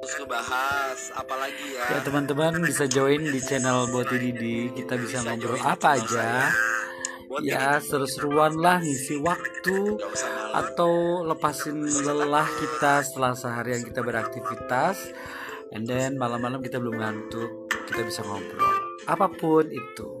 terus ngebahas apalagi ya. Ya teman-teman bisa join di channel Boti Didi. Kita bisa ngobrol apa aja. ya seru-seruan lah ngisi waktu atau lepasin lelah kita setelah seharian kita beraktivitas. And then malam-malam kita belum ngantuk kita bisa ngobrol. Apa pun itu.